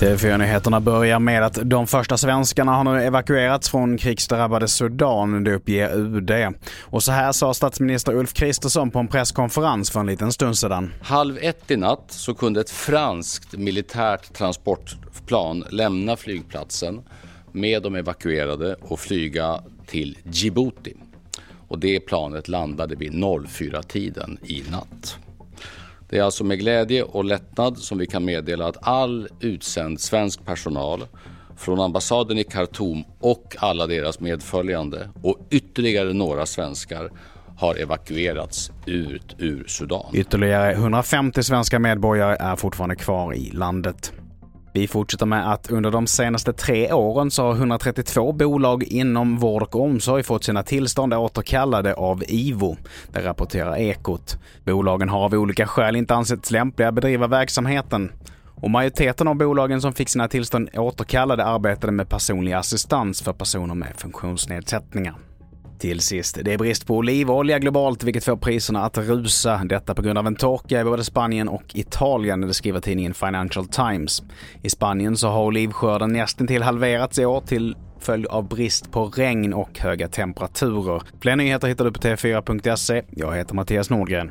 TV4-nyheterna börjar med att de första svenskarna har nu evakuerats från krigsdrabbade Sudan, det uppger UD. Och så här sa statsminister Ulf Kristersson på en presskonferens för en liten stund sedan. Halv ett i natt så kunde ett franskt militärt transportplan lämna flygplatsen med de evakuerade och flyga till Djibouti. Och det planet landade vid 04-tiden i natt. Det är alltså med glädje och lättnad som vi kan meddela att all utsänd svensk personal från ambassaden i Khartoum och alla deras medföljande och ytterligare några svenskar har evakuerats ut ur Sudan. Ytterligare 150 svenska medborgare är fortfarande kvar i landet. Vi fortsätter med att under de senaste tre åren så har 132 bolag inom vård och omsorg fått sina tillstånd återkallade av IVO. Det rapporterar Ekot. Bolagen har av olika skäl inte ansetts lämpliga att bedriva verksamheten. Och majoriteten av bolagen som fick sina tillstånd återkallade arbetade med personlig assistans för personer med funktionsnedsättningar. Till sist, det är brist på olivolja globalt vilket får priserna att rusa. Detta på grund av en torka i både Spanien och Italien, det skriver tidningen Financial Times. I Spanien så har olivskörden nästan till halverats i år till följd av brist på regn och höga temperaturer. Fler nyheter hittar du på tv4.se. Jag heter Mattias Nordgren.